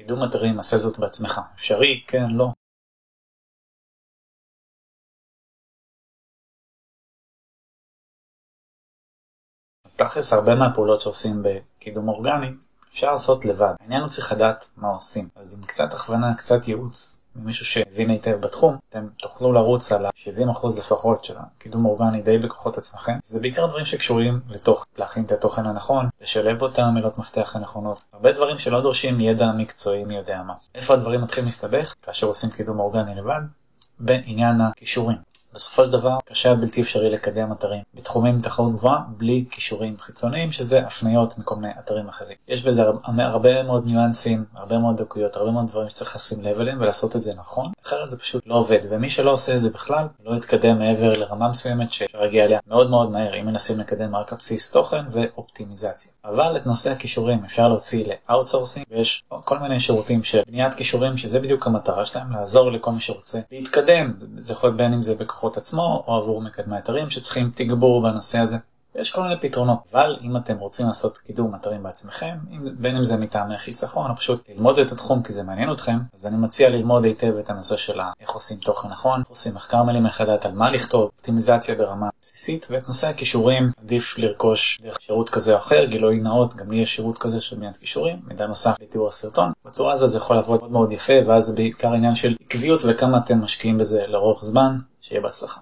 קידום אתרים, עשה זאת בעצמך. אפשרי? כן, לא. אז תכלס הרבה מהפעולות שעושים בקידום אורגני אפשר לעשות לבד. העניין הוא צריך לדעת מה עושים. אז עם קצת הכוונה, קצת ייעוץ ממישהו שהבין היטב בתחום, אתם תוכלו לרוץ על ה-70% לפחות של הקידום אורגני די בכוחות עצמכם. זה בעיקר דברים שקשורים לתוך להכין את התוכן הנכון, לשלב בו את המילות מפתח הנכונות. הרבה דברים שלא דורשים ידע מקצועי מי יודע מה. איפה הדברים מתחילים להסתבך? כאשר עושים קידום אורגני לבד, בעניין הקישורים. בסופו של דבר קשה בלתי אפשרי לקדם אתרים בתחומים תחרות גבוהה בלי קישורים חיצוניים שזה הפניות מכל מיני אתרים אחרים. יש בזה הרבה, הרבה מאוד ניואנסים, הרבה מאוד דקויות, הרבה מאוד דברים שצריך לשים לב אליהם ולעשות את זה נכון, אחרת זה פשוט לא עובד ומי שלא עושה את זה בכלל לא יתקדם מעבר לרמה מסוימת שאפשר להגיע אליה מאוד מאוד מהר אם מנסים לקדם רק על בסיס תוכן ואופטימיזציה. אבל את נושא הקישורים אפשר להוציא ל outsourcing ויש כל מיני שירותים של בניית קישורים שזה בדיוק המטרה שלהם לעזור לכל מי שרוצה להתקדם זה יכול להיות בין אם זה בכוחות הלקוחות עצמו או עבור מקדמי אתרים שצריכים תגבור בנושא הזה. יש כל מיני פתרונות, אבל אם אתם רוצים לעשות קידום אתרים בעצמכם, בין אם זה מטעמי חיסכון או פשוט ללמוד את התחום כי זה מעניין אתכם, אז אני מציע ללמוד היטב את הנושא של איך עושים תוכן נכון, איך עושים מחקר מילים מחדד על מה לכתוב, אופטימיזציה ברמה בסיסית, ואת נושא הכישורים עדיף לרכוש דרך שירות כזה או אחר, גילוי נאות, גם לי יש שירות כזה של בניית כישורים, מידע נוסף לתיאור הסרטון, בצורה הזאת זה יכול לעבוד מאוד מאוד יפה, ואז זה בעיקר עניין של עקביות וכמה אתם משקיעים בזה לאורך זמן, שיהיה בהצלחה.